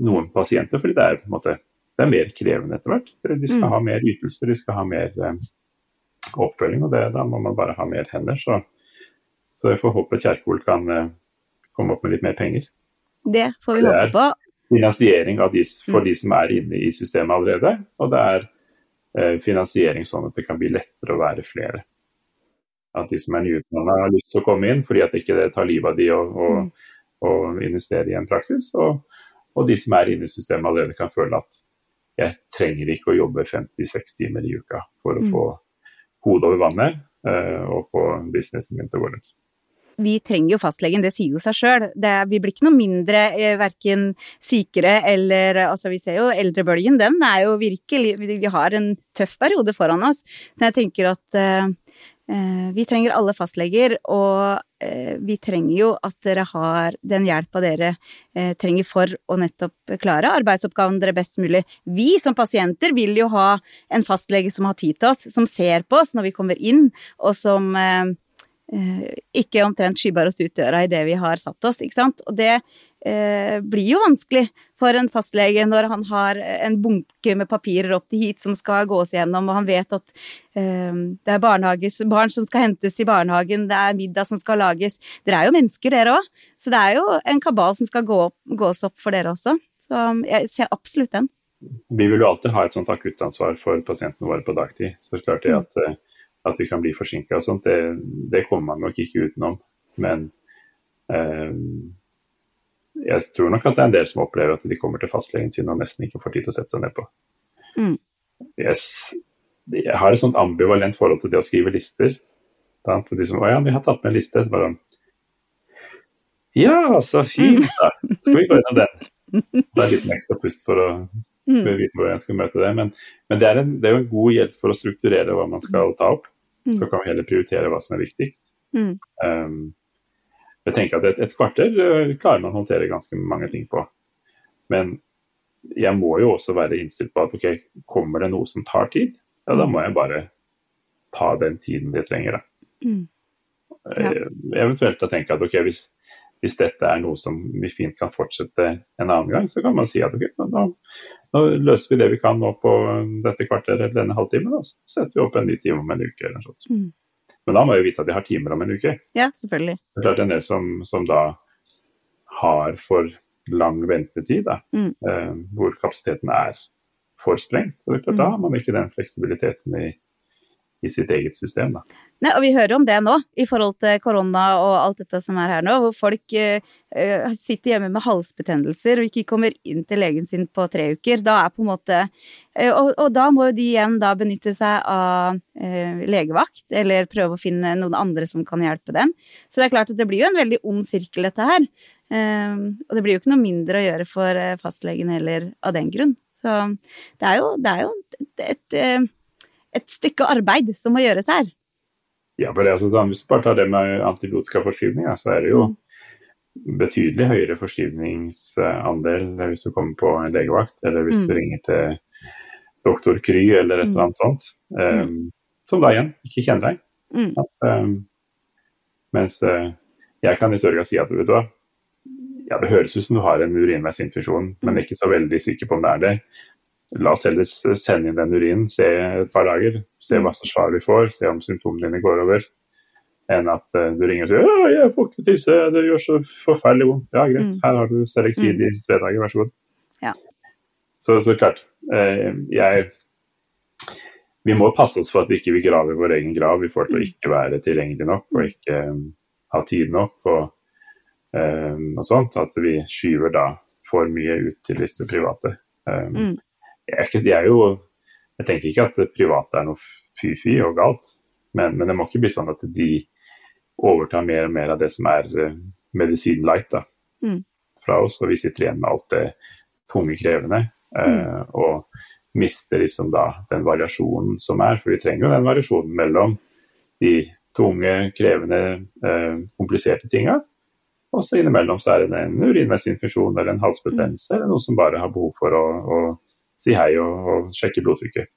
noen pasienter, fordi det er måte det er mer krevende etter hvert. De skal Mm. ha mer ytelser, de skal ha mer eh, oppfølging, og det, da må man bare ha mer hender. Så, så jeg får håpe Kjerkol kan eh, komme opp med litt mer penger. Det får vi Det håpe er- på. Finansiering av de, for Mm. de som er inne i systemet allerede, og det er finansiering sånn at det kan bli lettere å være flere. At de som er nyutdanna har lyst til å komme inn fordi at ikke det tar livet av de å, å, å investere i en praksis. Og, og de som er inne i systemet allerede kan føle at jeg trenger ikke å jobbe 56 timer i uka for å Mm. få hodet over vannet eh, og få businessen min til å gå rundt. Vi trenger jo fastlegen, det sier jo seg sjøl. Vi blir ikke noe mindre eh, verken sykere eller Altså, vi ser jo eldrebølgen, den er jo virkelig Vi har en tøff periode foran oss. Så jeg tenker at eh, eh, vi trenger alle fastleger, og eh, vi trenger jo at dere har den hjelpa dere eh, trenger for å nettopp klare arbeidsoppgaven dere best mulig. Vi som pasienter vil jo ha en fastlege som har tid til oss, som ser på oss når vi kommer inn, og som eh, ikke omtrent skybar oss ut døra idet vi har satt oss, ikke sant. Og det eh, blir jo vanskelig for en fastlege når han har en bunke med papirer opp til hit som skal gås igjennom, og han vet at eh, det er barn som skal hentes i barnehagen, det er middag som skal lages. Dere er jo mennesker, dere òg. Så det er jo en kabal som skal gå opp, gås opp for dere også. Så jeg ser absolutt den. Vi vil jo alltid ha et sånt akuttansvar for pasientene våre på dagtid. Så det klart det at, eh, at vi kan bli forsinka og sånt, det, det kommer man nok ikke utenom. Men Eh, jeg tror nok at det er en del som opplever at de kommer til fastlegen sin og nesten ikke får tid til å sette seg ned på. Mm. Yes. Jeg har et sånt ambivalent forhold til det å skrive lister. Sant? De som, å ja, vi har tatt med en liste. Så bare sånn, Ja, så fint, da. Skal vi gå gjennom den? Det er litt ekstra pust for å Mm. å vite hvordan jeg skal møte det. Men, men det, er en, det er jo en god hjelp for å strukturere hva man skal ta opp. Mm. Så kan vi heller prioritere hva som er viktigst. Mm. Um, jeg tenker at et, et kvarter uh, klarer man å håndtere ganske mange ting på. Men jeg må jo også være innstilt på at ok, kommer det noe som tar tid, ja da må jeg bare ta den tiden det trenger. Da. Mm. Ja. Eh, Eventuelt å tenke at ok, hvis, hvis dette er noe som vi fint kan fortsette en annen gang, så kan man si at ok, nå, nå løser vi det vi kan nå på dette kvarteret eller denne halvtimen, og så setter vi opp en ny time om en uke. eller noe sånt. Mm. Men da må jeg vite at jeg har timer om en uke. Ja, selvfølgelig. Det er klart en del som, som da har for lang ventetid, da, Mm. eh, hvor kapasiteten er for sprengt. Og det er klart, Mm. Da har man ikke den fleksibiliteten i, i sitt eget system. Da. Nei, og vi hører om det nå, i forhold til korona og alt dette som er her nå, hvor folk eh, sitter hjemme med halsbetennelser og ikke kommer inn til legen sin på tre uker. Da er på en måte uh, og, og da må jo de igjen da benytte seg av uh, legevakt, eller prøve å finne noen andre som kan hjelpe dem. Så det er klart at det blir jo en veldig ond sirkel, dette her. Og det blir jo ikke noe mindre å gjøre for fastlegen heller av den grunn. Så det er jo, det er jo et, et, et stykke arbeid som må gjøres her. Ja, for det er altså Hvis du bare tar det med antibiotikaforskrivning, så er det jo betydelig høyere forskrivningsandel hvis du kommer på en legevakt, eller hvis Mm. du ringer til doktor Kry eller et eller annet sånt, um, som da igjen ikke kjenner deg. Mm. At, um, mens uh, jeg kan i større grad si at vet du hva, ja, det høres ut som du har en urinveisinfeksjon, men ikke så veldig sikker på om det er det. La oss heller sende inn den urinen, se et par dager, se hva slags svar vi får, se om symptomene dine går over. Enn at uh, du ringer og sier 'Å, 'jeg får ikke tisse, det gjør så forferdelig vondt'. Ja, greit, Mm. her har du Selexid i tre dager, vær så god. Ja. Så, så klart, eh, jeg Vi må passe oss for at vi ikke vil grave vår egen grav i forhold til å ikke være tilgjengelig nok og ikke um, ha tid nok og, um, og sånt. At vi skyver da for mye ut til disse private. Um, Mm. Jeg, er ikke, jeg, er jo, jeg tenker ikke at private er noe fy-fy og galt, men, men det må ikke bli sånn at de overtar mer og mer av det som er uh, medisin light da, Mm. fra oss, og vi sitter igjen med alt det tunge, krevende. Mm. og mister liksom da den variasjonen som er, for vi trenger jo den variasjonen mellom de tunge, krevende, uh, kompliserte tinga, og så innimellom så er det en urinveisinfeksjon eller en halsbetennelse, eller noe som bare har behov for å, å si hei og, og sjekke blodtrykket.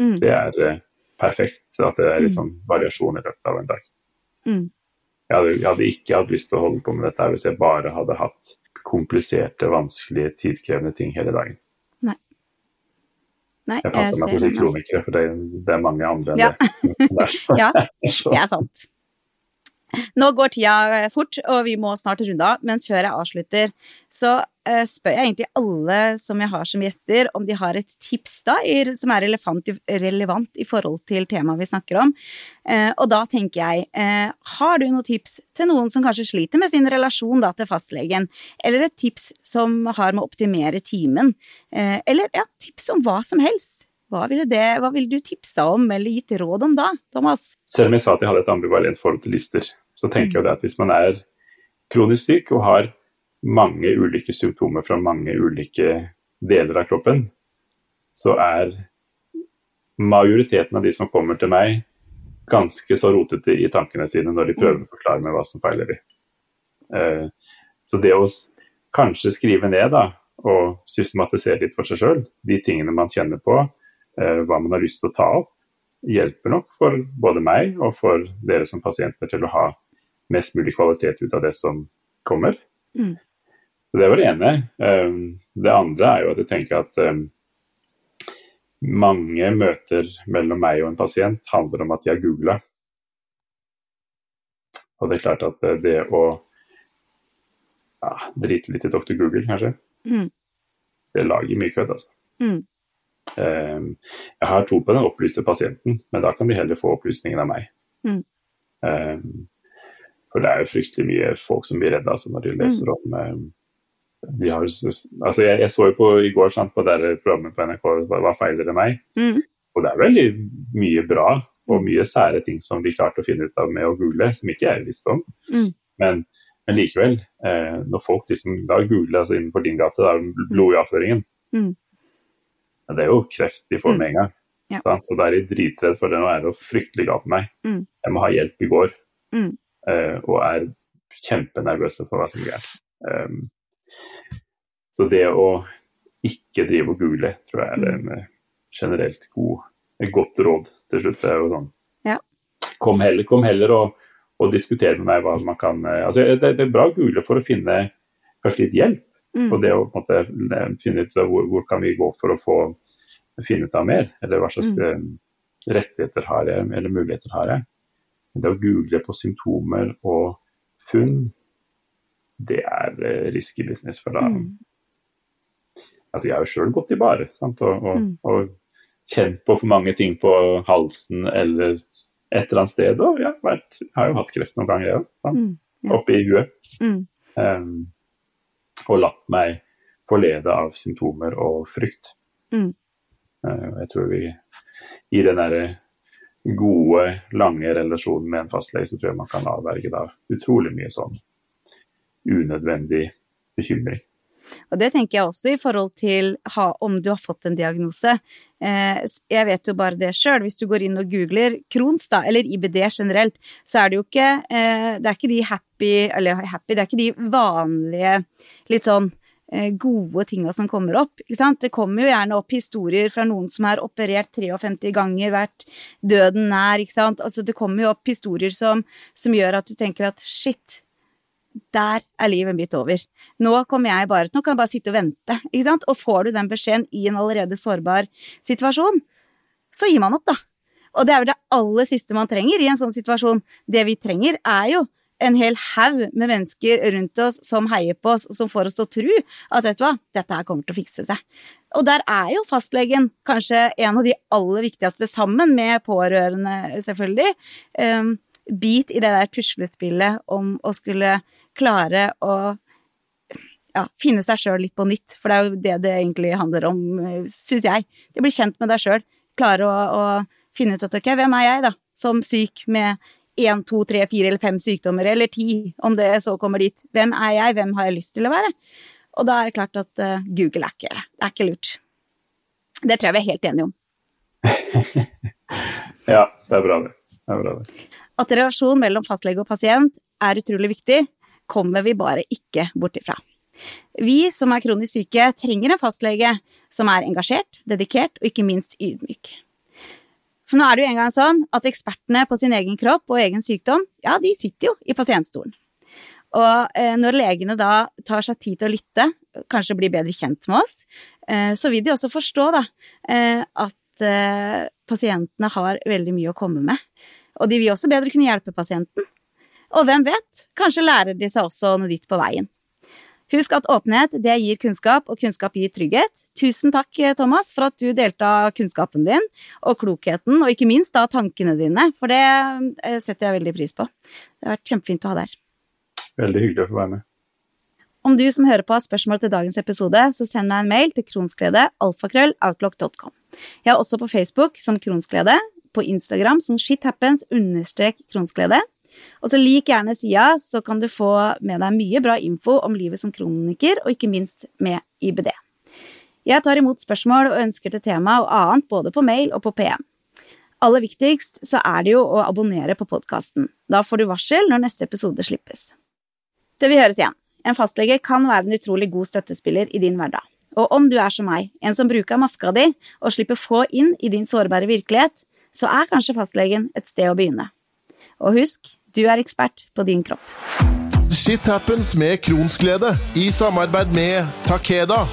Mm. Det er eh, perfekt at det er liksom variasjon i løpet av en dag. Mm. Jeg hadde, jeg hadde ikke hatt lyst til å holde på med dette hvis jeg bare hadde hatt kompliserte, vanskelige, tidkrevende ting hele dagen. Nei, Jeg passer meg på å si kronikere, for det, det er mange andre enn Ja. det. Ja, det er sant. Nå går tida fort, og vi må snart runde av, men før jeg avslutter, så eh, spør jeg egentlig alle som jeg har som gjester, om de har et tips da, som er relevant i, forhold til temaet vi snakker om. Eh, og da tenker jeg, eh, har du noen tips til noen som kanskje sliter med sin relasjon da, til fastlegen, eller et tips som har med å optimere timen, eh, eller ja, tips om hva som helst? Hva ville, det, hva ville du tipsa om, eller gitt råd om da, Thomas? Selv om jeg sa at jeg hadde et ambivalent forhold til lister, så tenker jeg det at hvis man er kronisk syk og har mange ulike symptomer fra mange ulike deler av kroppen, så er majoriteten av de som kommer til meg, ganske så rotete i tankene sine når de prøver å forklare meg hva som feiler dem. Eh, Så det å kanskje skrive ned da, og systematisere litt for seg sjøl, de tingene man kjenner på, eh, hva man har lyst til å ta opp, hjelper nok for både meg og for dere som pasienter til å ha mest mulig kvalitet ut av det som kommer. Mm. Det var det ene. Um, Det andre er jo at jeg tenker at um, mange møter mellom meg og en pasient handler om at de har googla. Og det er klart at det- det å ja, drite litt i Dr. Google, kanskje, Mm. det lager mye kødd, altså. Mm. Um, jeg har tro på den opplyste pasienten, men da kan de heller få opplysningen av meg. Mm. For det er jo fryktelig mye folk som blir redda altså, når de leser om mm. de har, altså jeg, jeg, så jo på i går sant, på det programmet på NRK hva, feiler det meg? Mm. Og det er veldig mye bra og mye sære ting som de klarte å finne ut av med å google, som ikke jeg visste om. Mm. Men, men, likevel, eh, når folk liksom da googler altså innenfor din gate, da, blod i avføringen mm. Det er jo kreft de får Mm. med en gang. Ja. Og da er de dritredd for det. Nå er det fryktelig galt med meg. Mm. Jeg må ha hjelp i går. Mm. Eh, og er kjempenervøse for hva som er galt. Um, så det å ikke drive og google, tror jeg er en eh, generelt god, et godt råd til slutt. Det er jo sånn Ja. Kom heller, kom heller og, og diskuter med meg hva man kan eh, altså det, det er bra å google for å finne kanskje litt hjelp. Mm. Og det å måte finne ut hvor, hvor kan vi gå for å få finne ut av mer, eller hva slags Mm. rettigheter har jeg, eller muligheter har jeg. Men det å google på symptomer og funn, det er eh, risky business. For da Mm. Altså, jeg har jo sjøl gått i bare sant? Og, og, Mm. og kjent på for mange ting på halsen eller et eller annet sted. Og ja, vet, jeg har jo hatt kreft noen ganger, jeg òg. Mm. Ja. Oppe i huet. Mm. Um, og latt meg forlede av symptomer og frykt. Mm. Uh, jeg tror vi i den derre gode, lange relasjoner med en fastlege, så tror jeg man kan avverge da utrolig mye sånn unødvendig bekymring. Og det tenker jeg også i forhold til ha, om du har fått en diagnose. Eh, jeg vet jo bare det sjøl. Hvis du går inn og googler Crohns, da, eller IBD generelt, så er det jo ikke eh, Det er ikke de happy Eller happy, det er ikke de vanlige litt sånn gode tinga som kommer opp. Det kommer jo gjerne opp historier fra noen som har operert 53 ganger, vært døden nær. Altså det kommer jo opp historier som, som gjør at du tenker at shit, der er livet mitt over. Nå kommer jeg bare, nå kan jeg bare sitte og vente? Og får du den beskjeden i en allerede sårbar situasjon, så gir man opp, da. Og det er vel det aller siste man trenger i en sånn situasjon. Det vi trenger, er jo en hel haug med mennesker rundt oss som heier på oss, som får oss til å tro at vet du hva, dette her kommer til å fikse seg. Og der er jo fastlegen kanskje en av de aller viktigste, sammen med pårørende, selvfølgelig. Um, bit i det der puslespillet om å skulle klare å ja, finne seg sjøl litt på nytt. For det er jo det det egentlig handler om, syns jeg. Det blir kjent med deg sjøl. Klare å, å finne ut at ok, hvem er jeg, da, som syk med én, to, tre, fire eller fem sykdommer, eller ti, om det så kommer dit. Hvem er jeg, hvem har jeg lyst til å være? Og da er det klart at uh, Google er ikke, er ikke lurt. Det tror jeg vi er helt enige om. ja, det er bra, det. det, er bra, det. At relasjon mellom fastlege og pasient er utrolig viktig, kommer vi bare ikke bort ifra. Vi som er kronisk syke, trenger en fastlege som er engasjert, dedikert og ikke minst ydmyk. For nå er det jo engang sånn at ekspertene på sin egen kropp og egen sykdom, ja, de sitter jo i pasientstolen. Og eh, når legene da tar seg tid til å lytte, kanskje blir bedre kjent med oss, eh, så vil de også forstå da eh, at pasientene har veldig mye å komme med. Og de vil også bedre kunne hjelpe pasienten. Og hvem vet, kanskje lærer de seg også noe ditt på veien. Husk at åpenhet, det gir kunnskap, og kunnskap gir trygghet. Tusen takk, Thomas, for at du delte kunnskapen din, og klokheten, og ikke minst da tankene dine, for det eh, setter jeg veldig pris på. Det har vært kjempefint å ha deg her. Veldig hyggelig å få være med. Om du som hører på har spørsmål til dagens episode, så send meg en mail til kronsglede, alfakrølloutlock.com. Jeg er også på Facebook som Kronsglede, på Instagram som shithappens understrek kronsglede. Og så lik gjerne sida, så kan du få med deg mye bra info om livet som kroniker, og ikke minst med IBD. Jeg tar imot spørsmål og ønsker til tema og annet både på mail og på PM. Aller viktigst så er det jo å abonnere på podkasten. Da får du varsel når neste episode slippes. Til vi høres igjen. En fastlege kan være en utrolig god støttespiller i din hverdag. Og om du er som meg, en som bruker maska di og slipper få inn i din sårbare virkelighet, så er kanskje fastlegen et sted å begynne. Og husk, du er ekspert på din kropp. Shit happens med Kronsglede i samarbeid med Takeda.